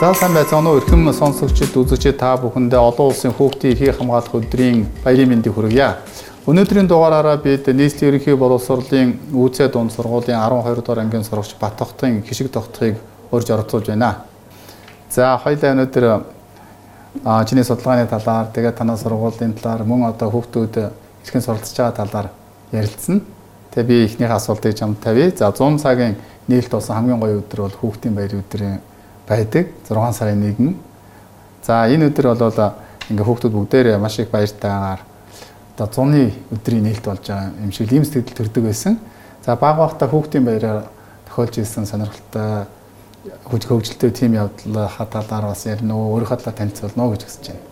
За сайн байцгаана уу эрхэм сонсогчид үзэгчид та бүхэндээ олон улсын хүүхдийн эрхийг хамгаалах өдрийн баярын мэндийг хүргье. Өнөөдрийн дугаараараа бид нийслэлийн ерөнхий боловсролын үүцээ дунд сургуулийн 12 дугаар ангийн сурагч Батхтын хишиг тогтхыг урьж оролцуулж байна. За хоёлаа өнөөдөр чиний судалгааны талаар тэгээд танай сургуулийн талаар мөн одоо хүүхдүүд эрхэн суралцж байгаа талаар ярилцсан. Тэгээ би эхнийхээ асуултыг чамд тавья. За 100 цагийн нийлт болсон хамгийн гоё өдөр бол хүүхдийн баяр өдрийн байдаг 6 сарын 1. За энэ өдөр бол ингээ хүүхдүүд бүгдээрээ маш их баяртайгаар одоо 100-ны өдрийн нээлт болж байгаа юм шиг ийм сэтгэл төрдөг байсан. За баг багта хүүхдийн баяраар тохиолж ирсэн сонирхолтой хүч хөгжилтэй тим явдал хаталаар бас ярина уу өөрийнхөө талаар танилцуулна уу гэж хүсэж байна.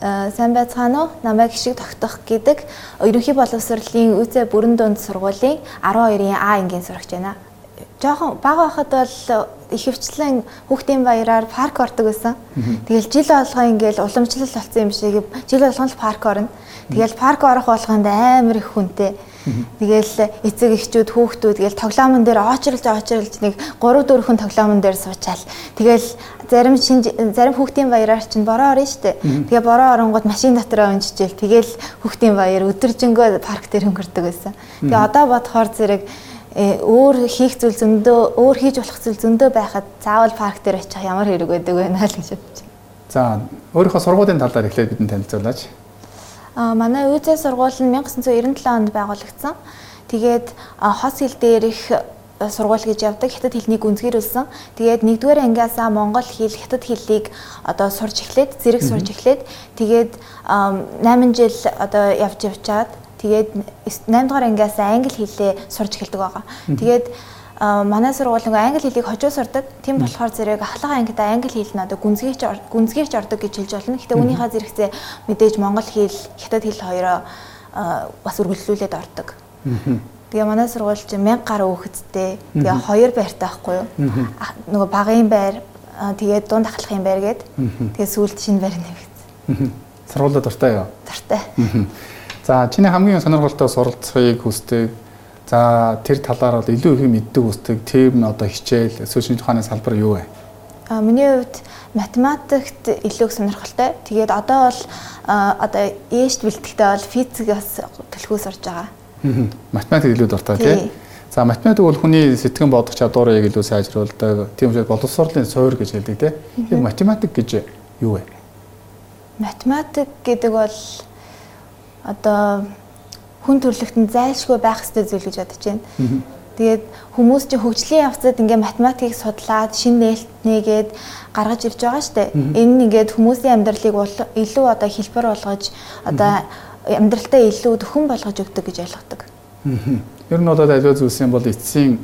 Аа сайн байцгаана уу? Намайг хишиг тогтох гэдэг ерөнхий боловсролын ÜЗ бүрэн дунд сургуулийн 12-ийн А ангийн сурагч байна жоохон бага байхад бол ихэвчлэн хүүхдийн баяраар парк ордог байсан. Тэгэл жил болгоо ингээл уламжлал болсон юм шиг жил болгон л парк орно. Тэгэл парк орох болгонд амар их хүнтэй. Тэгэл эцэг эхчүүд хүүхдүүд тэгэл тоглоомн дээр очролж очролж нэг 3 4 хүн тоглоомн дээр суучаал. Тэгэл зарим шин зарим хүүхдийн баяраар чинь бороо орно штэ. Тэгээ бороо оронгууд машин дотроо унжижэл тэгэл хүүхдийн баяр өдөржингөө парк дээр өнгөрдөг байсан. Тэгээ одоо бодохоор зэрэг өөр хийх зүйл зөндөө өөр хийж болох зүйл зөндөө байхад заавал парк дээр очих ямар хэрэг байдаг вэ наа л гэж бодож байна. За өөрийнхөө сургуулийн талаар эхлээд бидэнд танилцуулаач. Аа манай ÜЗ сургууль нь 1997 онд байгуулагдсан. Тэгээд хос хил дээрх сургууль гэж явдаг хятад хэлнийг үнзгэрүүлсэн. Тэгээд нэгдүгээр ангиасаа монгол хэл хятад хэллийг одоо сурч эхлээд зэрэг сурч эхлээд тэгээд 8 жил одоо явж явчаад Тэгээд 8 дугаар ангиас англи хэлээ сурж эхэлдэг байгаа. Тэгээд манай сургууль нэг англи хэлийг хожуу сурдаг. Тийм болохоор зэрэг ахлах ангитай англи хэл нь одоо гүнзгийч гүнзгийч ордог гэж хэлж болно. Гэтэ үүнийхээ зэрэгцээ мэдээж монгол хэл, хятад хэл хоёроо бас үргэлжлүүлээд ордог. Тэгээ манай сургууль чинь 1000 гаруй хүүхэдтэй. Тэгээ хоёр байртай байхгүй юу? Нөгөө багын байр, тэгээд дунд ахлахын байр гээд. Тэгээ сүүлд шинэ байр нэмэгдсэн. Сургуулиуд дуртай юу? Дуртай. За чиний хамгийн сонирхолтой суралцахыг хүсдэг. За тэр талаар бол илүү их мэддэг хүсдэг. Тэм одоо хичээл сүүлийн тухааны салбар юу вэ? А миний хувьд математикт илүү сонирхолтой. Тэгээд одоо бол одоо ээжт бэлтгэхдээ бол физикээс төлхөө сурж байгаа. Математик илүү дуртай тий. За математик бол хүний сэтгэн бодох чадварыг илүү сайжруулдаг. Тийм учраас боловсролын суурь гэж хэлдэг тий. Математик гэж юу вэ? Математик гэдэг бол одоо хүн төрөлхтөнд зайлшгүй байх ёстой зүйл гэж бодож байна. Тэгээд хүмүүс чинь хөгжлийн явцад ингээ математикийг судлаад шин нээлт нээгээд гаргаж ирж байгаа штэ. Энэ нь ингээд хүмүүсийн амьдралыг илүү одоо хэлбэр болгож одоо амьдралтаа илүү төхөн болгож өгдөг гэж ойлгодог. Ер нь одоо аливаа зүйлс юм бол эцсийн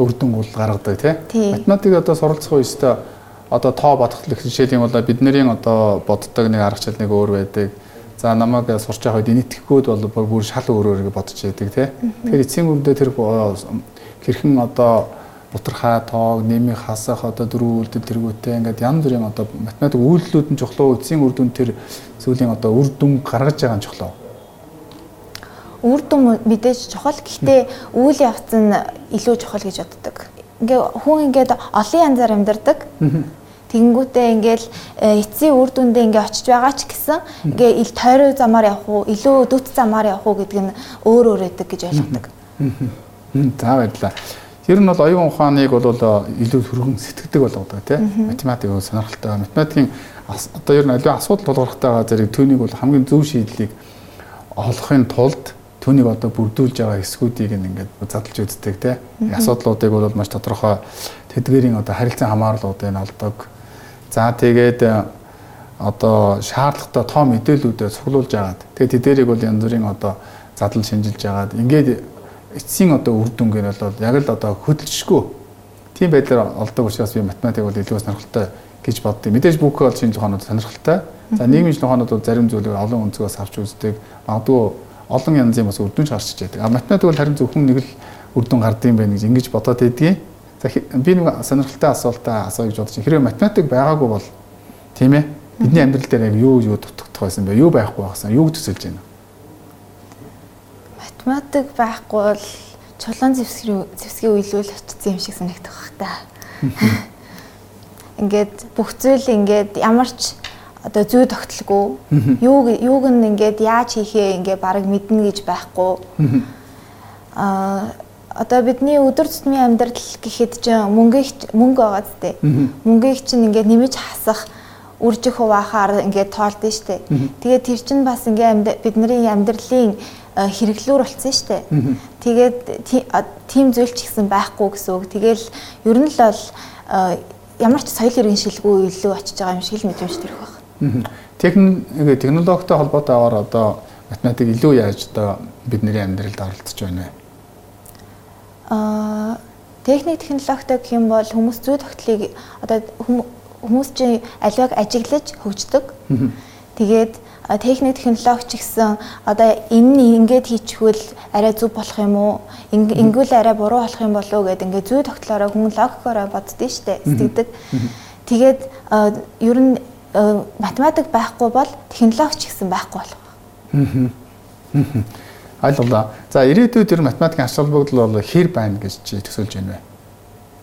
үр дүн бол гаргадаг тий. Математик одоо суралцах үедээ одоо тоо бодохлох жишээлийн бол бидний одоо боддог нэг арга чил нэг өөр байдаг За намайг сурч байгаа үед нийтгэхгүйд бол бүр шал өөрөөр бодож яадаг тий. Тэгэхээр эцсийн үндэ тэр хэрхэн одоо бутархаа тоог нэмийг хасах одоо дөрвөн үйлдэл тэргүүтэй ингээд янз бүрийн одоо математик үйлдэлүүд нь чухлаа эцсийн үр дүн тэр зүйлийн одоо үр дүн гаргаж байгаа нь чухлаа. Үр дүн мэдээж чухал гэхдээ үйл явц нь илүү чухал гэж боддог. Ингээ хүн ингээд олон янзаар амьдардаг. Тэгэнгүүтээ ингээл э, эцсийн үр дүндээ ингээ очиж байгаа ч гэсэн ингээ ил тойроо замаар явах уу, илүү дөт замаар явах уу гэдэг нь өөр өөр байдаг гэж ойлгодог. За баярлалаа. Тэр нь бол оюун ухааныг бол илүү хөргөн сэтгэдэг болгодог тийм математик сонирхолтой. Математикийн одоо ер нь аливаа асуудал тулгархтайгаа зэрэг түүнийг бол хамгийн зөв шийдлийг олохын тулд түүнийг одоо бүрдүүлж байгаа хэсгүүдийг ингээд задлж үздэг тийм асуудлуудыг бол маш тодорхой тэдгэрийн одоо харилцан хамаарлуудыг олдог За тэгээд э, одоо шаардлагатай тоо мэдээлүүдэд цуглуулж агаад тэгээд тэдэрийг бол янз бүрийн одоо задлан шинжилж агаад ингээд эцсийн одоо үр дүнгээр бол яг л одоо хөдөлшгүй тийм байдлаар олдог учраас би математик бол илүү сонирхолтой гэж боддог. Мэдээж бүхэл бол шинж ухаанууд сонирхолтой. За нийгмийн шинж ухаанууд бол зарим зүйлийг олон өнцгөөс авч үздэг. Магадгүй олон янзын бас үр дүн гарч ичдэг. А математик бол харин зөвхөн нэг л үр дүн гардыг байх гэж ингэж бодоод байдгийг. За би нэг сонирхолтой асуултаа асууя гэж байна. Хэрвээ математик байгаагүй бол тийм ээ бидний амьдрал дээр яг юу юу дутагдах байсан бэ? Юу байхгүй байсан? Юу төсөлж байна? Математик байхгүй бол чулуун зэвсгийн зэвсгийн үйлүүл очсон юм шиг санагдах бах та. ингээд бүх зүйл ингээд ямар ч одоо зүй тогтолгүй юуг юуг нь ингээд яаж хийхээ ингээд баг мэднэ гэж байхгүй аа одоо бидний өдөр тутмын амьдрал гэхэд ч мөнгө мөнгө байгаа зү. Мөнгөийг чинь ингээд нэмж хасах үржих хуваахаар ингээд тоолдсон штэ. Тэгээд тэр чинь бас ингээд бидний амьдралын хэрэглүүр болсон штэ. Тэгээд тийм зүйл ч гэсэн байхгүй гэсэн үг. Тэгэл ер нь л бол ямар ч соёл иргэн шилгүй илүү очиж байгаа юм шиг л мэдрэмж төрөх байна. Техник технологитой холбоотойгоор одоо математик илүү яаж одоо бидний амьдралд оролцож байна вэ? Аа техник технологитой гэх юм бол хүмүүс зүй тогтлыг одоо хүмүүс чинь аливааг ажиглаж хөгждөг. Тэгээд техник технологи ч гэсэн одоо энэ нь ингээд хийчихвэл арай зөв болох юм уу? Ингүүл арай буруу болох юм болов уу гэдэг ингээд зүй тогтлороо хүн логикороо боддөө штэ сэтгэдэг. Тэгээд ер нь Э, математик байхгүй бол технологи ч гэсэн байхгүй болох. Ойлголоо. За ирээдүйд ер математикийн ач холбогдол бол хэр байна гэж чи төсөөлж байна вэ?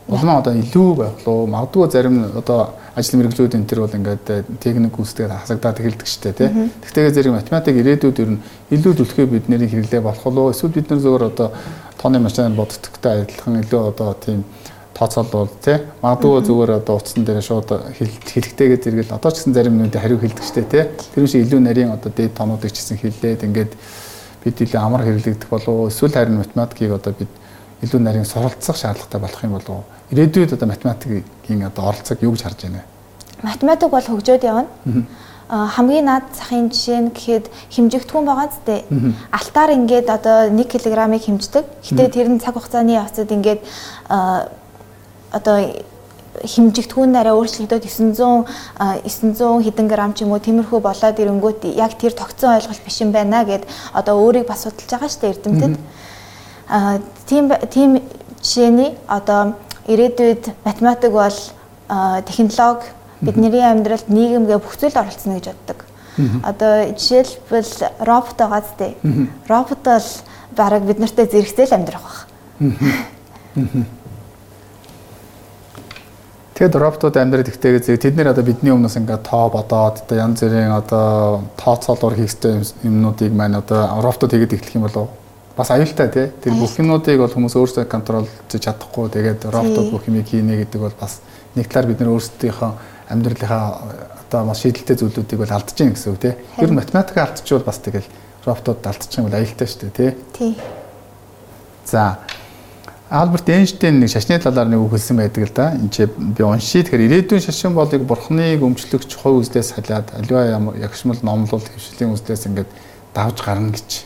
Улмаа одоо илүү байх уу? Магадгүй зарим одоо ажил мэргэжлүүдийн тэр бол ингээд э, техник үүсгээд хасагдаад эхэлдэг штэ тий. Тэгтээгээ зэрэг математик ирээдүйд ер нь илүү төлөхөө бид нэрийг хэрэглээ болох уу? Эсвэл бид нар зөвөр одоо тооны машинаар боддогтой адилхан илүү одоо тийм тооцоолол тий магадгүй зүгээр одоо утсан дээр шууд хэлэхтэйгээ зэрэгэл одоо ч гэсэн зарим нүдэ хариу хэлдэг штэ тий тэр шиг илүү нарийн одоо дээд тонуудыг ч гэсэн хэллээд ингээд бид илүү амар хэрэглэгдэх болов эсвэл харин математикийг одоо бид илүү нарийн суралцах шаардлагатай болох юм болов ирээдүйд одоо математикийн одоо оролцоог юу гэж харж байна? Вэ математик бол хөгжөөд явна. Хамгийн наад захын жишээ нь гэхэд хэмжигдэхүүн байгаа зү. Алтаар ингээд одоо 1 кг-ыг хэмждэг. Гэтэ тэр нь цаг хугацааны явцад ингээд одоо химжигдэхүүн нараа өөрчлөгдөд 900 900 хэдэн грамм ч юм уу тиймэрхүү болоод ирэнгүүт яг тэр тогтсон ойлголт биш юм байна гэд одоо өөрийг бас судалж байгаа шүү дээ эрдэмтэд. Аа тийм тийм жишээний одоо ирээдүйд математик бол технологи бидний амьдралд нийгэмгээ бүх зүйл оролцсон гэж боддог. Одоо жишээлбэл робот байгаа зү. Робот бол бараг бид нартай зэрэгцээ л амьдрах байх. Тэгэд роботууд амьдрал ихтэйгээ зэрэг тэд нэр одоо бидний өмнөөс ингээд тоо бодоод одоо янз бүрийн одоо тооцоолоор хийх юмнуудыг маань одоо роботууд хийгээд эхлэх юм болов бас аюултай тий. Тэр бүх юмнуудыг бол хүмүүс өөрсдөө контролж чадахгүй тэгээд роботууд бүх юмыг хийнэ гэдэг бол бас нэг талаар бид нар өөрсдийнхөө амьдралынхаа одоо маш шийдэлтэй зүйлүүдийг бол алдаж гин гэсэн үг тий. Ер нь математикаа алдчихвал бас тэгэл роботууд алдчих юм бол аюултай шүү дээ тий. Тий. За Альберт Эйнштейн нэг шашны талаар нэг үг хэлсэн байдаг л да. Энд чи би уншия. Тэгэхээр ирээдүйн шашин болыг бурхныг өмчлөгч хувь үздээс халиад аливаа ягшмал номлол хөвшлийн үздээс ингээд давж гарна гэж.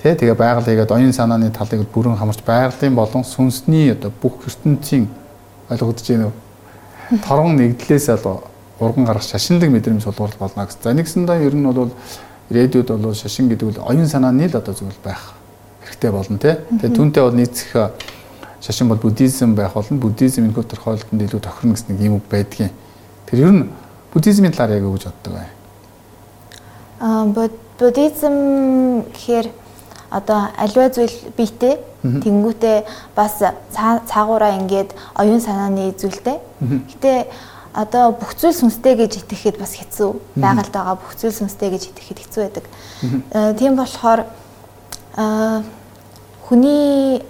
Тэ тэгээ байгаль хийгээд оюун санааны талыг бүрэн хамарч байгалийн болон сүнсний одоо бүх ертөнцийн ойлгогдож байна уу? Торгон нэгдлээс л урган гарах шашинлаг мэдрэмж сулгуурал болно гэсэн. За нэгсэндээ ер нь бол ирээдүйд бол шашин гэдэг нь оюун санааны л одоо зүйл байх хэрэгтэй болно тий. Тэгээ түүнтэй бол нийцэх шашин бол буддизм байх болно. Буддизм энэ тодорхойлолтод илүү тохирно гэсэн нэг юм байдгийн. Тэр ер нь буддизмын талаар яг юу гэж боддог вэ? Аа буддизм гэхээр одоо альва зүйл биетэй тэнгүүтээ бас цаагаараа ингээд оюун санааны зүйлтэй. Гэтэ одоо бүх зүйл сүнстэй гэж итгэхэд бас хэцүү. Байгальд байгаа бүх зүйл сүнстэй гэж итгэхэд хэцүү байдаг. Тийм болохоор аа хүний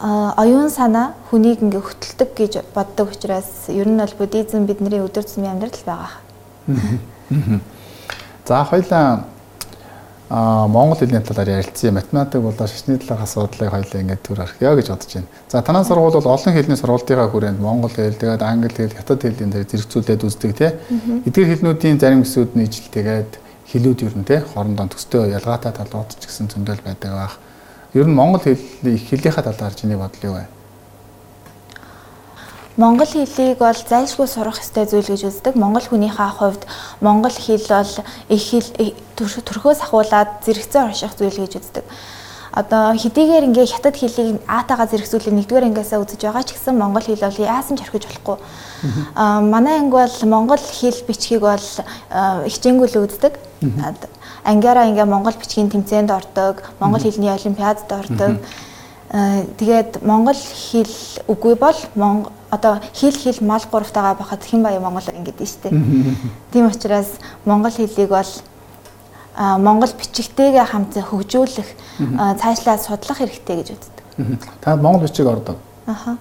оюун санаа хүнийг ингээ хөтэлдэг гэж боддог учраас ер нь бол буддизм бидний өдөр тутмын амьдрал байгаа. За хоёлаа а монгол хэлний талаар ярилцъя. Математик болоо шашны талаар асуудлыг хоёлаа ингээд төр архиа гэж бодож байна. За танай сургууль бол олон хэлний сургуулийнхаа хүрээнд монгол хэл, тэгээд англи хэл, хятад хэлний дээр зэрэгцүүлээд үздэг тий. Эдгээр хэлнүүдийн зарим хэсгүүд нь ижил тэгээд хэлүүд ер нь тий хоорондоо төстэй ялгаатай талууд ч гэсэн зөндөл байдаг байх. Ер нь монгол хэлний их хэлийнхаа талаар чиний бодол юу вэ? Монгол хэлийг бол зайлшгүй сурах ёстой зүйл гэж үздэг. Монгол хүнийхээ хувьд монгол хэл бол их хэл төрхөөс ахуулаад зэрэгцээ орших зүйл гэж үздэг. Одоо хэдийгээр ингээ хятад хэлийг аатаага зэрэгцүүлээ нэгдүгээр ангиасаа үзэж байгаа ч гэсэн монгол хэл бол яасан ч орхиж болохгүй. Аа манай анги бол монгол хэл бичгийг бол хичээнгүйл үздэг ангиараа ингээ монгол бичгийн тэмцээнд ордог, монгол хэлний олимпиадад ордог. тэгээд монгол хэл үгүй бол одоо хэл хэл мал гуравтайгаа байхад хэн баяа монгол ингэдэж штэ. Тийм учраас монгол хэлийг бол монгол бичигтэйгээ хамт хөгжүүлэх цаашлаа судлах хэрэгтэй гэж үздэг. Та монгол бичиг ордог. Аха.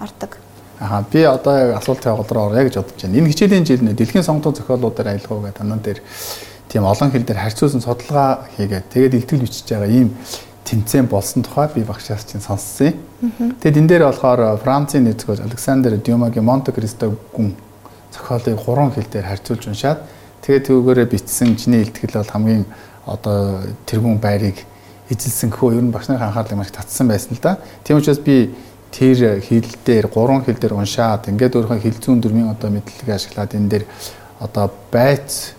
Ордог. Аа би одоо яг асуултын явгал руу орё гэж бодож байна. Энэ хичээлийн жил нэ дэлхийн сонгогдсон зохиолуудаар аялгаа гэдэг танан дээр тийм олон хэл дээр харьцуулсан судалгаа хийгээд тэгээд илтгэл бичиж байгаа ийм тэмцээн болсон тухай би багшаас чинь сонссон юм. Тэгээд энэ дээр болохоор Францын нэгтгэж Александр Дюмагийн Монте Кристо гүн зохиолыг гурван хэл дээр харьцуулж уншаад тэгээд түүгээрээ бичсэн чиний илтгэл бол хамгийн одоо тэргүүн байрыг эзэлсэн гэхүү ер нь багш нарын анхаарлыг маш татсан байсан л да. Тийм учраас би тэр хэл дээр гурван хэл дээр уншаад ингээд өөрийнхөө хэл зүүн дөрмийн одоо мэдлэгийг ашиглаад энэ дээр одоо байц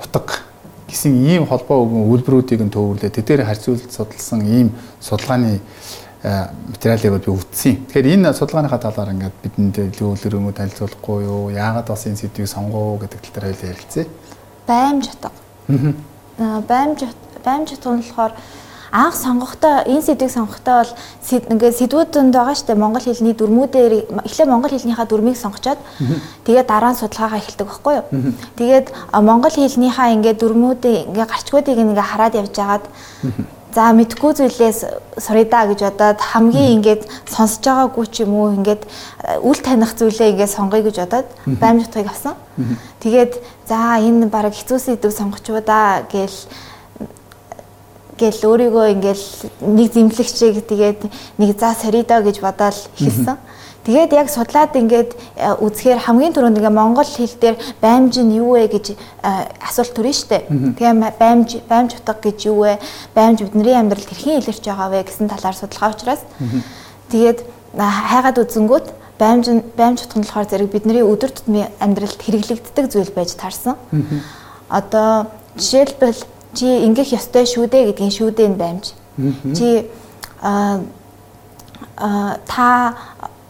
утга гэсэн ийм холбоо өгөн үйлбэрүүдийг нь төвөрлөө тэдгээр харьцуулж судалсан ийм судалгааны э, материалыг би үтсэн. Тэгэхээр энэ судалгааныхаа талаар ингээд бидэнд илүү өлөрөмө танилцуулахгүй юу? Яагаад бас энэ сэдвийг сонгоо гэдэг тал дээр хоёул ярилцъя. Баймж утга. Аа баймж баймж утга нь болохоор анх сонгохдоо энэ сэдвийг сонгохдоо бол ингээд сэдвүүдэнд байгаа штэ монгол хэлний дүрмүүдээр эхлээ монгол хэлнийхаа дүрмийг сонгочоод тэгээд дараа нь судалгаагаа эхэлдэг байхгүй юу. Тэгээд монгол хэлнийхаа ингээд дүрмүүдийн ингээд гарчгуудыг ингээд хараад явж байгаад За мэдгүй зүйлээс суръя да гэж бодоод хамгийн ингээд сонсож байгаагүй ч юм уу ингээд үл таних зүйлээ ингээд сонгоё гэж бодоод баймжтгийг авсан. Тэгээд за энэ баг хэцүү сэдв сонгочоо да гээл гэл өөрийгөө ингээл нэг зэмлэгчийг тэгээд нэг за соридо гэж бодоод хэлсэн. Тэгээд яг судлаад ингээд э, үзэхээр хамгийн түрүүнд ингээ монгол хэл дээр баймж нь юу вэ гэж э, асуулт төрнө штэ. Тэгээ баймж баймж утга гэж юу вэ? Баймж бидний амьдралд хэрхэн илэрч байгаа вэ гэсэн талаар судалгаа учраас тэгээд хайгаад үзэнгүүт баймж баймж утга нь болохоор зэрэг бидний өдөр тутмын амьдралд хэрэглэгддэг зүйл байж таарсан. Одоо жишээлбэл чи ингэх ёстой шүү дээ гэдгийн шүүдээ нь баймж. Чи а та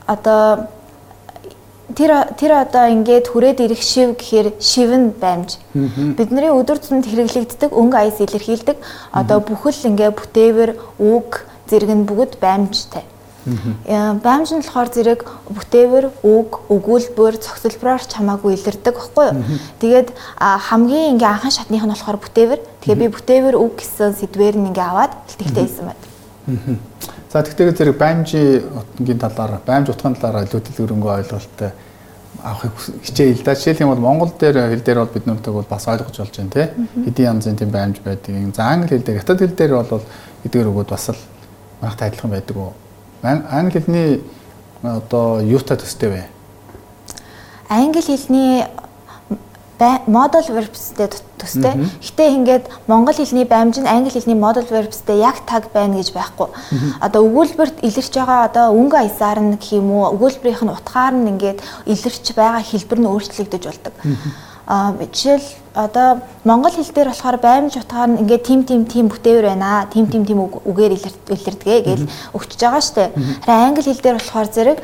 одоо тэр тэр одоо ингээд хүрээд ирэх шив гэхээр шив нь баймж. Бидний өдөр тутмын хэрэглэгддэг өнгө аяс илэрхийлдэг одоо бүхэл ингээ бүтээвэр үг зэрэг нь бүгд баймжтай. Баймж нь болохоор зэрэг бүтээвэр, үг, өгүүлбэр, цогцлбороор ч хамаагүй илэрдэг баггүй юу. Тэгээд хамгийн ингээ анхан шатных нь болохоор бүтээвэр. Тэгээ би бүтээвэр, үг гэсэн сэдвэр нь ингээ аваад илтгэхтэй байсан байна. За тэгтээ зэрэг баймжийн утгийн талаар, баймж утгын талаар илүү дэлгэрэнгүй ойлголттой авахыг хичээе л да. Жишээлх юм бол Монгол дээр хэл дээр бол бид нүртэйг бол бас ойлгож болж байна тий. Хэдийн янзын тийм баймж байдаг. За англи хэл дээр, хятад хэл дээр бол эдгээр өгөөд бас л манайхтай адилхан байдаг уу? Англи хэлний одоо юутай төстэй вэ? Англи хэлний model verbsтэй төстэй. Гэтэ ингээд монгол хэлний баймж нь англи хэлний model verbsтэй яг таг байна гэж байхгүй. Одоо өгүүлбэрт илэрч байгаа одоо өнгө аясаар нь гэх юм уу өгүүлбэрийнх нь утгаар нь ингээд илэрч байгаа хэлбэр нь өөрчлөгдөж болдог. А жишээл одоо монгол хэл дээр болохоор баймж утгаар нь ингээд тим тим тим бүтээвэр байна. Тим тим тим үгээр илэрдгээ гэж өгчөж байгаа штэ. Харин англи хэл дээр болохоор зэрэг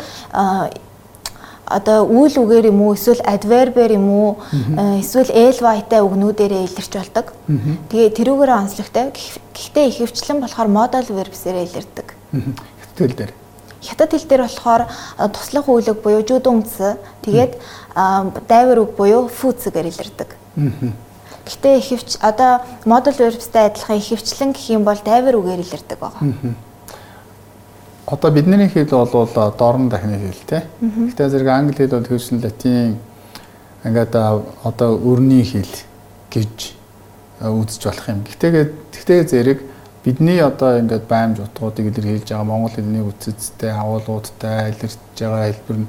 одоо үйл үгээр юм уу эсвэл adverb юм уу эсвэл ly-тай үгнүүдээрээ илэрч болдог. Тэгээ тэрүүгээр онцлогтой. Гэхдээ ихэвчлэн болохоор modal verbs-ээрээ илэрдэг. Хэвтэл дээр. Хятад хэл дээр болохоор туслах үйлэг буюу жудумц тэгээд дайвар үг буюу фүүцгээр илэрдэг. Гэтэ ихэвч одоо модуль verbsтэй адилхан ихэвчлэн гэх юм бол дайвар үгээр илэрдэг байгаа. Одоо бидний хэл бол дорн дахны хэл те. Гэтэ зэрэг англи хэл бол хөвсөн латин ингээд одоо өрний хэл гэж үзэж болох юм. Гэтэгээ тэгтээ зэрэг бидний одоо ингээд баймж утгуудыг илэрхийлж байгаа монгол хэлний үцэцтэй агуулгуудтай илэрч байгаа хэлбэр нь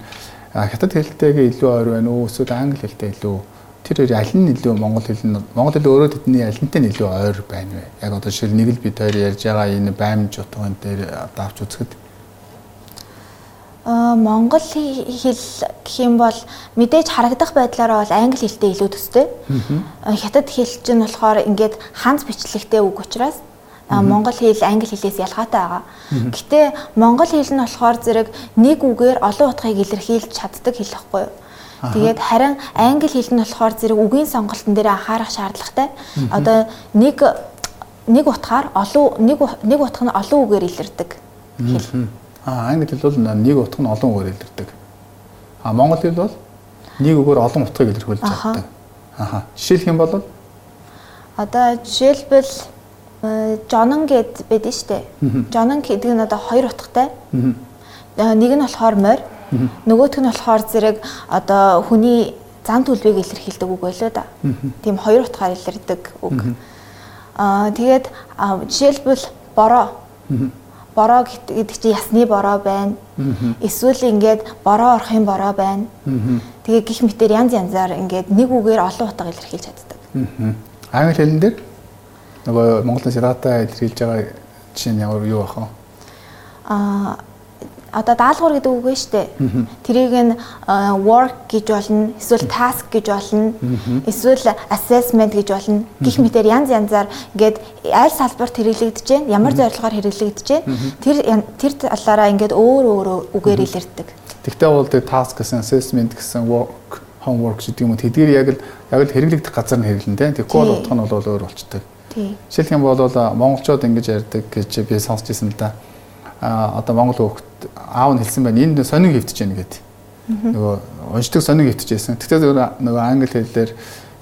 хятад хэлтэйгээ илүү ойр байна уу эсвэл англи хэлтэй илүү тэр хоёр аль нь илүү монгол хэл нь монгол хэл өөрөө тэдний алинтай нь илүү ойр байна вэ? Яг одоо шил нэг л бид хоёр ярьж байгаа энэ баймж утгын дээр одоо авч үзэхэд а монгол хэл гэх юм бол мэдээж харагдах байдлаараа бол англи хэлтэй илүү төстэй. Хятад хэл чинь болохоор ингээд ханц бичлэгтэй үг учраас Монгол хэл англи хэлээс ялгаатай байгаа. Гэтэ монгол хэл нь болохоор зэрэг нэг үгээр олон утгыг илэрхийлж чаддаг хэл байхгүй юу? Тэгээд харин англи хэл нь болохоор зэрэг үгийн сонголтын дээр анхаарах шаардлагатай. Одоо нэг нэг утгаар олон нэг нэг утга нь олон үгээр илэрдэг. хэл. Аа англи хэл бол нэг утга нь олон үгээр илэрдэг. Аа монгол хэл бол нэг үгээр олон утгыг илэрхийлж чаддаг. Аа жишээлх юм бол одоо жишээлбэл э, жонон гэд байдэн штэ. Жонон гэдэг нь одоо хоёр утгатай. Нэг нь болохоор морь, нөгөөх нь болохоор зэрэг одоо хүний зан төлөвийг илэрхийлдэг үг байлоо да. Тийм хоёр утгаар илэрдэг үг. Аа тэгээд жишээлбэл бороо. Бороо гэдэг чинь ясны бороо байна. Эсвэл ингээд бороо орохын бороо байна. Тэгээ гих мэтэр янз янзаар ингээд нэг үгээр олон утга илэрхийлж чаддаг. Англи хэлэн дээр нөгөө Монголын сирата илэрхийлж байгаа жишээ нь ямар юу бахаа? Аа одоо даалгавар гэдэг үг шүү дээ. Тэрийг нь work гэж болно, эсвэл task гэж болно, эсвэл assessment гэж болно. Гэх мэтэр янз янзаар ингээд аль салбарт хэрэглэгдэж байна, ямар зорилгоор хэрэглэгдэж байна. Тэр тэр талаараа ингээд өөр өөр үгээр илэрдэг. Тэгтээ бол тэр task гэсэн assessment гэсэн work homework гэдэг юм уу тэдгээр яг л яг л хэрэглэгдэх газар нь хэрэглэн тэ. Тэгэхгүй бол утга нь бол өөр болчтой. Жишээлх юм бол монголчууд ингэж ярьдаг гэж би сонсч ирсэн л да. Одоо монгол хүүхд аав нь хэлсэн байна. Энд сонин хөвтөж байна гэдэг. Нөгөө уншдаг сонин хөвтөж байсан. Тэгтээ нөгөө англи хэлээр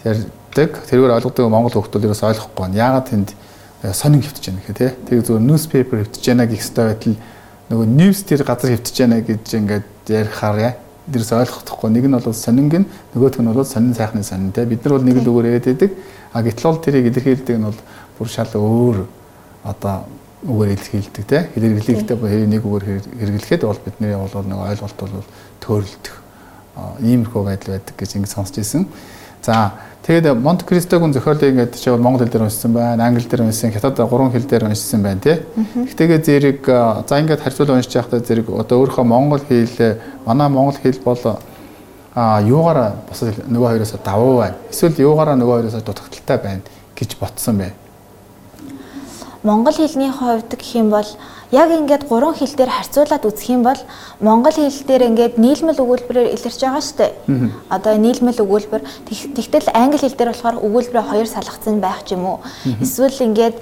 ярьдаг. Тэргээр ойлгодог монгол хүмүүс ерөөс ойлгохгүй байна. Яагаад тэнд э, сонин хөвтөж байна гэх тээ. Тэгээ зүгээр newspaper хөвтөж байна гэх хэвээр байтал нөгөө news тэр газар хөвтөж байна гэж ингээд ярихаар. Дэрс ойлгохдохгүй. Нэг нь бол сонинг нь нөгөөх нь бол сонин сайхны сонин те. Бид нар бол нэг л үгээр яриад байдаг. А гэтэл бол тэрийг илэрхийлдэг нь бол бүр шал өөр одоо үгээр илэрхийлдэг тий хэрэглэхдээ хэрэг нэг үгээр хэрэглэхэд бол бидний бол нэг ойлголт бол төөрөлдөх иймэрхүү байдал байдаг гэж ингэ сонсч ирсэн. За тэгээд Монте Кристогын зохиолыг ингээд чи бол монгол хэл дээр уншсан байна, англи дээр уншсан, хятад гурван хэл дээр уншсан байна тий. Тэгтээгээ зэрэг за ингээд харьцуулан уншиж байхдаа зэрэг одоо өөрийнхөө монгол хэл манай монгол хэл бол а юугаараа бас нөгөө хоёроос давуу байна. Эсвэл юугаараа нөгөө хоёроос дутагдaltaй байна гэж ботсон байна монгол хэлний хувьд гэх юм бол яг ингээд гурван хэл дээр харьцуулаад үзэх юм бол монгол хэл дээр ингээд нийлмэл өгүүлбэрээр илэрч байгаа шүү дээ. Одоо нийлмэл өгүүлбэр тэгтэл англи хэл дээр болохоор өгүүлбэрээ хоёр салгацсан байх ч юм уу. Эсвэл ингээд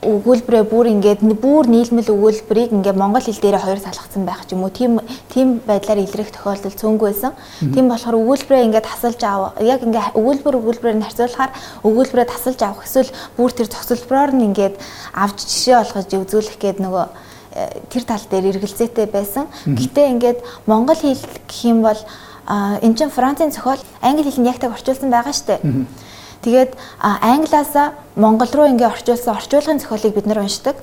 өгүүлбэрээ бүр ингээд бүр нийлмэл өгүүлбэрийг ингээд монгол хэл дээрээ хоёр салгацсан байх ч юм уу. Тийм тийм байдлаар илрэх тохиолдол цөөнгүй байсан. Тийм болохоор өгүүлбэрээ ингээд тасалж аав. Яг ингээд өгүүлбэр өгүүлбэрээр нь харьцуулахаар өгүүлбэрээ тасалж авах эсвэл бүр тэр зохицолбороор нь ингээд авч жишээ олгож үзүүлэх гээд нөгөө э, тэр тал дээр эргэлзээтэй байсан. Гэтэ ингээд монгол хэл гэх юм бол энэ чинь Францын зохиол англи хэл нь яг так орчуулсан байгаа шүү дээ. Тэгээд англиасаа монгол руу ингээ орчуулсан орчуулгын зохиолыг бид нар уншдаг.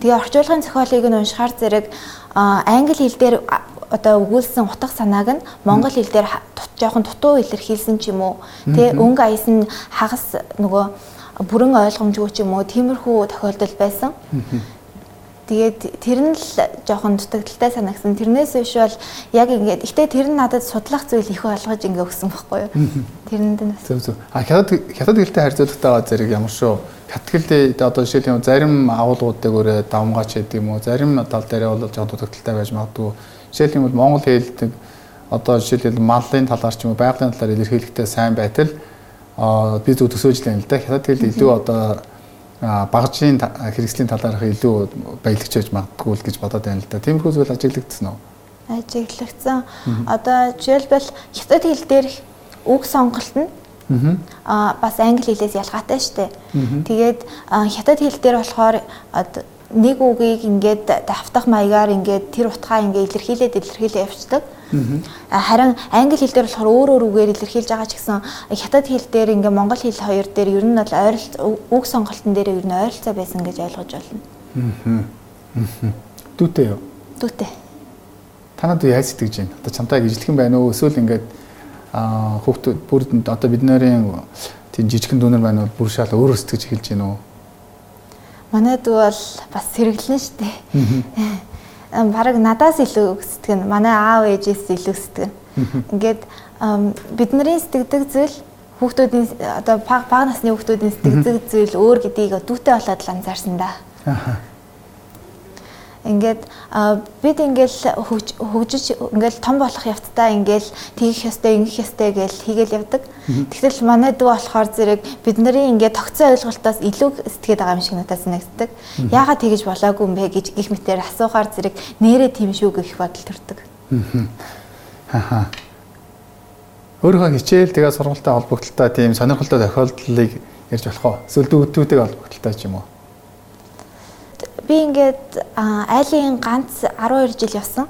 Тэгээ орчуулгын зохиолыг нь уншихаар зэрэг англи хэл дээр одоо өгүүлсэн утга санааг нь монгол хэл дээр жоохон дутуу илэрхийлсэн ч юм уу. Тэ өнгө аяс нь хагас нөгөө бүрэн ойлгомжгүй ч юм уу. Тиймэрхүү тохиолдол байсан. Тэгээд тэр нь л жоохон дутагдaltaй санагсан. Тэрнээс биш бол яг ингээд ихтэй тэр нь надад судлах зүйл их болгож ингээ өгсөн байхгүй юу. Тэрэнд нь зөв зөв. А хятад хятад гэлтэй харьцуулалтаа зэрэг ямар шүү. Хятад гэлтэй одоо жишээлбэл зарим агуулгуудыг өөрөө давмгаач гэдэг юм уу. Зарим тал дээр бол жоохон дутагдaltaй байж магадгүй. Жишээлбэл Монгол хэлдэг одоо жишээлбэл малын талаар ч юм уу байгалийн талаар илэрхийлэхдээ сайн байтал а би зөв төсөөлж байна л да. Хятад хэл илүү одоо багжийн хэрэгслийн талаарх илүү баялагч байж магадгүй л гэж бодоод байна л да. Тиймэрхүү зүйл ажиглагдсан уу? Ажиглагдсан. Одоо жишээлбэл хятад хэл дээр үг сонголт нь Аа бас англи хэлээс ялгаатай шүү дээ. Тэгээд хятад хэл дээр болохоор нэг үгийг ингээд давтах маягаар ингээд тэр утгаа ингээд илэрхийлээд илэрхийлээ явцдаг. Харин англи хэл дээр болохоор өөр өөр үгээр илэрхийлж байгаа ч гэсэн хятад хэл дээр ингээ монгол хэл хоёр дээр ер нь бол ойролт үг сонголтын дээр ер нь ойролцоо байсан гэж ойлгож байна. Дүүтэй юу? Дүүтэй. Танад яаж сэтгэж байна? Одоо чамтай ижлэхэн байна уу? Эсвэл ингээд хүүхдүүд бүр одоо бид нарын тийм жижигхэн дүүнер байна уу? Бүр шал өөрөө сэтгэж эхэлж байна уу? Манайд бол бас сэргэлэн штэ. Бараг надаас илүү сэтгэн. Манай аав ээжээс илүү сэтгэн. Ингээд бидний сэтгэдэг зүйл хүүхдүүдийн одоо бага насны хүүхдүүдийн сэтгэдэг зүйл өөр гэдгийг дүүтэй болоод л анзаарсан да. Ингээд бид ингээл хөгжиж ингээл том болох явцдаа ингээл тэгэх ёстой ингэх ёстой гэж хийгээл явдаг. Тэгтэл манай дүү болохоор зэрэг бид нарын ингээд тогтсон ойлголтоос илүү сэтгэхэд байгаа юм шиг надад санагддаг. Яагаад тэгэж болоогүй юм бэ гэж гих мэтээр асуухаар зэрэг нэрээ тийм шүү гэх бодол төрдөг. Аа. Өөрөө хичээл тэгээ сургуультай холбогдлолтой тийм сонирхолтой тохиолдлыг ярьж болох уу? Эсвэл дүүдүүдтэй холбогдлолтой ч юм уу? Би ингээд айлын ганц 12 жил явсан.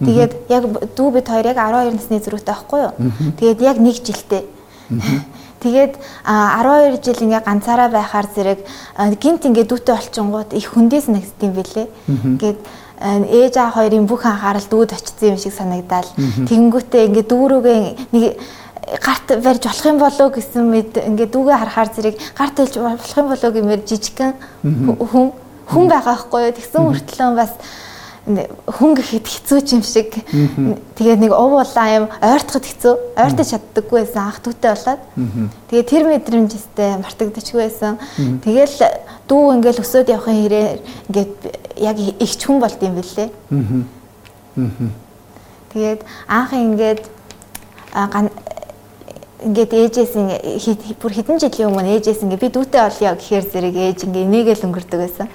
Тэгээд яг дүү бид хоёр яг 12 насны зэрэгтэй байхгүй юу? Тэгээд яг нэг жилтэй. Тэгээд 12 жил ингээ ганцаараа байхаар зэрэг гинт ингээ дүүтэй олчингууд их хүндээс нэгсдэм билээ. Ингээд ээж аа хоёрын бүх анхаарал дүүд очсон юм шиг санагдал. Тэгэнгүүтээ ингээ дүүрүүгээ нэг гарт барьж болох юм болоо гэсэн мэд ингээ дүүгээ харахаар зэрэг гарт хэлж болох юм болоо гэмээр жижигхэн хүн хүн байгаа байхгүй юу тэгсэн мөртлөө бас хүн гэхэд хэцүү юм шиг. Тэгээд нэг ув улаан юм ойртоход хэцүү. Ойртож чаддаггүй байсан. Ах дүүтэй болоод. Тэгээд тэр мэдрэмжтэй мартагдчихгүй байсан. Тэгэл дүү ингээл өсөөд явахын хэрээр ингээд яг их ч хүн болд юм бэлээ тэгээд анх ингээд ингээд ээжээс ингээ бүр хэдэн жилийн өмнө ээжээс ингээ би дүүтэй олё гэхээр зэрэг ээж ингээ энийгэл өнгөрдөг байсан.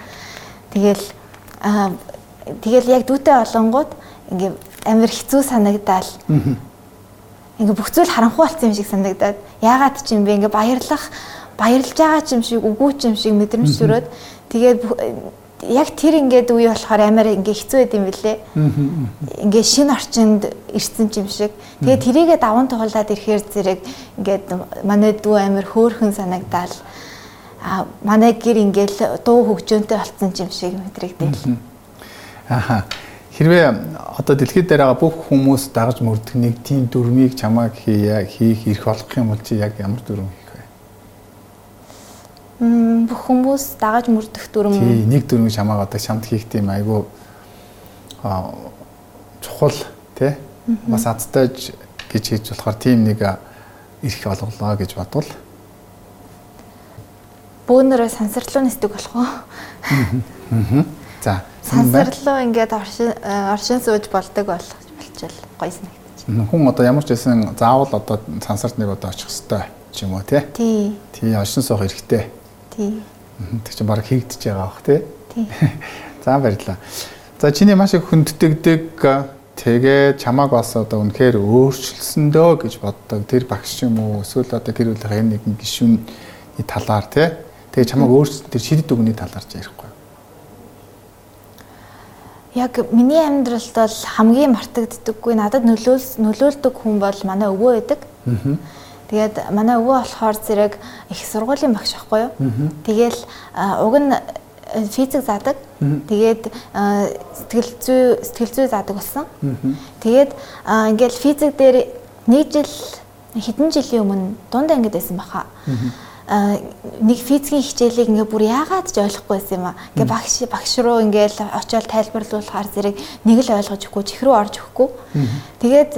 Тэгэл аа тэгэл яг дүүтэй олонгууд ингээ амар хэцүү санагдаал. Ингээ бүх зүйл харанхуй болсон юм шиг санагдаад. Яагаад ч юм бэ? Ингээ баярлах баярлж байгаа ч юм шиг үгүй ч юм шиг мэдрэмж төрөөд. Тэгээд яг тэр ингээд үе болохоор амар ингээ хэцүү байд юм бэлээ. Ингээ шинэ орчинд ирсэн юм шиг. Тэгээд тэрийгээ даван туулаад ирэхээр зэрэг ингээд манай дүү амар хөөхөн санагдаал а манай гэр ингээл дуу хөгжөөнтэй болцсон юм шиг мэдрэгдэв. Аха. Хэрвээ одоо дэлхийд дээр байгаа бүх хүмүүс дагаж мөрдөх нэг тийм дүрмийг чамааг хийя хийх ирэх болох юм бол чи яг ямар дүрм хийх вэ? Мм бүх хүмүүс дагаж мөрдөх дүрм. Тий, нэг дүрмийг чамааг одоо шамт хийх тийм айгүй а чухал тий бас азтай гэж хийж болохоор тийм нэг ирэх олголоо гэж бодвол бөөнөрөө сансарлуу нисдэг болох уу? За. Сансарлуу ингээд оршин оршин сууж болдог болох болчихвол гоё санагдчих. Хүн одоо ямар ч байсан заавал одоо сансарт нэг одоо очих хэвээр ч юм уу тий? Тий. Тий, оршин суух хэрэгтэй. Тий. Тэг чинь баг хийгдэж байгаа бах тий? Тий. За баярлалаа. За чиний маш их хүнддэгдэг тэгээ чамааг бас одоо үнэхээр өөрчилсөндөө гэж боддог тэр багш юм уу эсвэл одоо гэр бүлийн нэгэн гишүүний талаар тий Тэгээ чамайг өөрсдөө тэр шидэд өгний талаар ч ярихгүй. Яг миний амьдралд бол хамгийн мартагддаггүй надад нөлөөлс нөлөөлдөг хүн бол манай өвөө байдаг. Тэгээд манай өвөө болохоор зэрэг их сургуулийн багш байхгүй юу? Тэгэл уг нь э, физик заадаг. Тэгээд сэтгэл зүй сэтгэл зүй заадаг болсон. Тэгээд ингээл физик дээр нэг жил хэдэн жилийн өмнө дундаа ингэж байсан баха нэг физикийн хичээлийг ингээ бүр яагаад ч ойлгохгүй байсан юм аа. Ингээ багш багш руу ингээл очиод тайлбарлуулахаар зэрэг нэг л ойлгож өгөхгүй чих рүү орж өгөхгүй. Тэгээд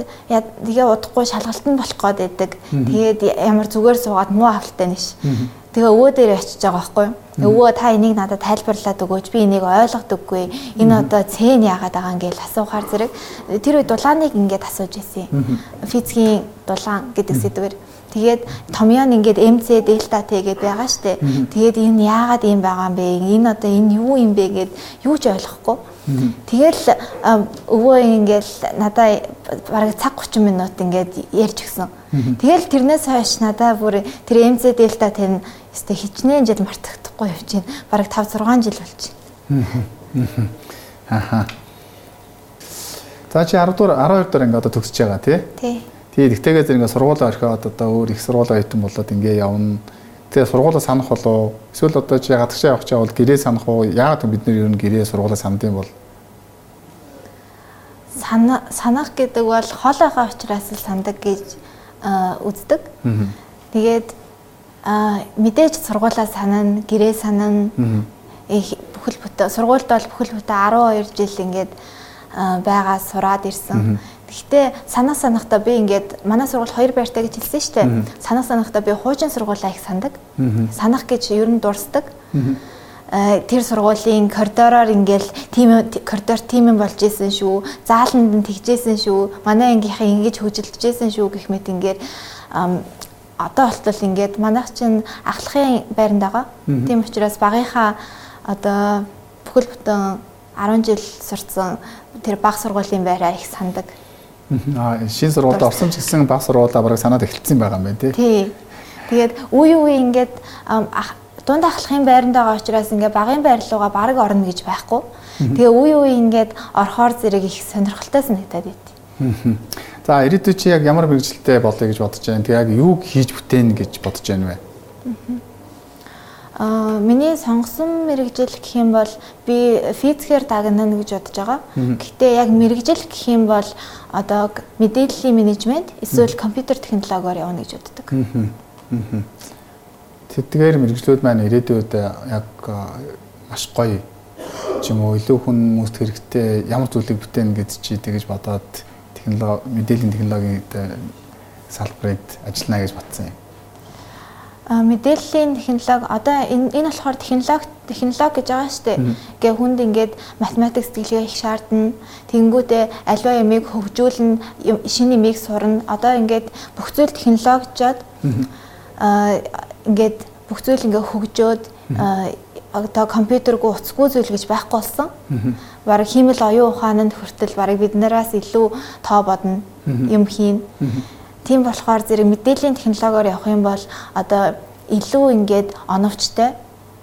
тэгээ удахгүй шалгалтанд болох гээд байдаг. Тэгээд ямар зүгээр суугаад муу авалтай нэш. Тэгээ өвөө дээр очиж байгаа байхгүй юу? Өвөө та энийг надад тайлбарлаад өгөөч. Би энийг ойлгодоггүй. Энэ одоо цэн яагаад байгаа юм гээл асуухаар зэрэг тэр үед дулааныг ингээд асууж ирсэн. Физикийн дулаан гэдэг сэдвэр. Тэгээд томьёон ингээд MC дельта Т гэдээ байгаа штэ. Тэгээд энэ яагаад ийм байгаа юм бэ? Энэ одоо энэ юу юм бэ гэд юу ч ойлгохгүй. Тэгэл өвөө ингээд надаа бараг цаг 30 минут ингээд ярьж өгсөн. Тэгэл тэрнээс хойш надаа бүр тэр MC дельта Т нь өстө хичнээн жил мартагдахгүй явж байна. Бараг 5 6 жил болж байна. Аха. За чи 10 дугаар 12 дугаар ингээд одоо төгсөж байгаа тий? Тий. Тэгээ тэгтэйгээ зэрэг ингээ сургуулаа орхиод одоо өөр их сургуулаа ойтон болоод ингээ явна. Тэгээ сургуулаа санах болоо эсвэл одоо чи гадагшаа явах чаа бол гэрээ санах уу? Яагаад бид нэр ер нь гэрээ сургуулаа сандсан бол? санах гэдэг бол хоолойхоо учраас л сандаг гэж үздэг. Тэгээд мэдээж сургуулаа санана, гэрээ санана. Бүхэл бүтэ сургуульд бол бүхэл бүтэ 12 жил ингээд байгаа сураад ирсэн. Гэхдээ санаа санахтаа би ингээд манай сургууль хоёр байртай гэж хэлсэн шүү дээ. Санаа санахтаа би хуучин сургуулаа их сандаг. Санах гэж ер нь дурсдаг. тэр сургуулийн коридороор ингээл тим коридор тим болж исэн шүү. Зааланд нь тэгжсэн шүү. Манай ангийнхаа ингэж хөжилжсэн шүү гэх мэт ингээд одоо болтол ингээд манайх чинь ахлахын байранд байгаа. Тийм учраас багийнхаа одоо бүхэл бүтэн 10 жил сурцсан тэр баг сургуулийн байраа их сандаг. Аа шин сургуульд орсон ч гэсэн баг сургуулаа бараг санаад эхэлсэн байгаа юм байна тий. Тий. Тэгээд үе үе ингээд дунд ахлахын байранд байгаа учраас ингээ багын байр руугаа баг орно гэж байхгүй. Тэгээ үе үе ингээд орхоор зэрэг их сонирхолтой санагдаад байт. За ирээдүйд чи яг ямар мэрэгжилтэй болъё гэж бодож байна? Тэг яг юу хийж бүтээн гэж бодож байна вэ? Аа миний сонгосон мэрэгжил гэх юм бол би физикээр дагнана гэж бодож байгаа. Гэхдээ яг мэрэгжил гэх юм бол одоо мэдээллийн менежмент эсвэл компьютер технологиор явна гэж боддог. Тэдгээр мэрэгжлүүд маань ирээдүйд яг маш гоё ч юм уу илүү хүмүүст хэрэгтэй ямар зүйлийг бүтээн гэж чи тэгэж бодоод технологи мэдээллийн технологид салбарыг ажиллана гэж бодсон юм. Мэдээллийн технологи одоо энэ энэ болохоор технологи технологи гэж байгаа шүү дээ. Гэ хүнд ингээд математик сэтгэлгээ их шаардна. Тэнгүүтээ аливаа ямиг хөгжүүлнэ, шинэ ямиг сурна. Одоо ингээд бүх зүйл технологичоод а ингээд бүх зүйл ингээ хөгжөөд одоо компьютергүй уцгүй зүйл гэж байхгүй болсон. Бараг хиймэл оюун ухаанд хүртэл бараг биднээс илүү тоо бодно юм хийн. Тийм болохоор зэрэг мэдээллийн технологиор явах юм бол одоо илүү ингээд оновчтой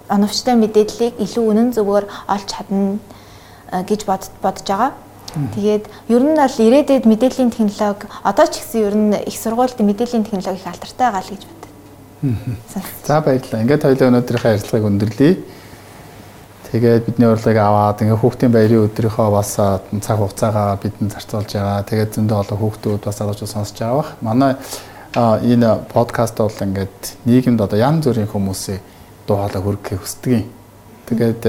оновчтой мэдээллийг илүү үнэн зөвөөр олж чадна гэж бодож байгаа. Тэгээд ер нь бол ирээдүйд мэдээллийн технологи одоо ч гэсэн ер нь их сургуульд мэдээллийн технологи их алдартай байгаа л гэж За баярлалаа. Ингээд хоёлаа өнөөдрийнхөө ярилцлагыг өндөрлөе. Тэгээд бидний урилгыг аваад ингээ хүүхдийн баярын өдрийнхөө бас цаг хугацаагаа бидэнд зарцуулж байгаа. Тэгээд зөндөө олон хүүхдүүд бас залуучууд сонсож байгаа бах. Манай энэ подкаст бол ингээд нийгэмд одоо янз бүрийн хүмүүсийн дуу хоолой хүргэхийг хүсдэг юм. Тэгээд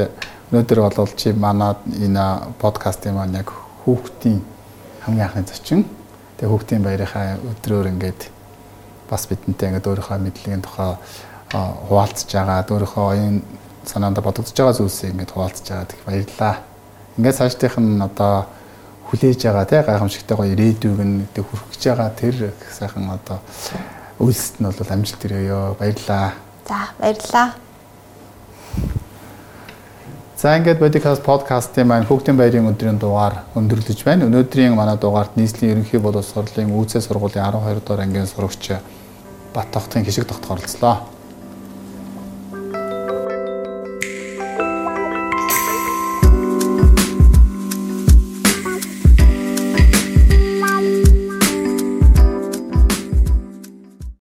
өнөөдөр бол чи манад энэ подкастын маань яг хүүхдийн хамгийн анхны зочин. Тэгээд хүүхдийн баярынхаа өдрөөр ингээд бас бидэнтэй ингээд өөрийнхөө мэдлэгийн тухай хуваалцж байгаа, өөрийнхөө оюун санаанд бодогдож байгаа зүйлсийг ингээд хуваалцж байгаа гэх баярлалаа. Ингээд цаашдынх нь одоо хүлээж байгаа тий гайхамшигтай гоё ирээдүйг нь тэг хүрхэж байгаа тэр сайхан одоо үйлсэд нь бол амжилт төрөөё. Баярлалаа. За баярлалаа. За ингээд Bodicast podcast-ийн маань Хүүхдийн баярын өдрийн дугаар өндөрлөж байна. Өнөөдрийн манай дугаарт нийслэлийн ерөнхий боловсролын үүсээ сургуулийн 12 дугаар ангийн сурагч Бат тогтын хишиг тогт оролцлоо.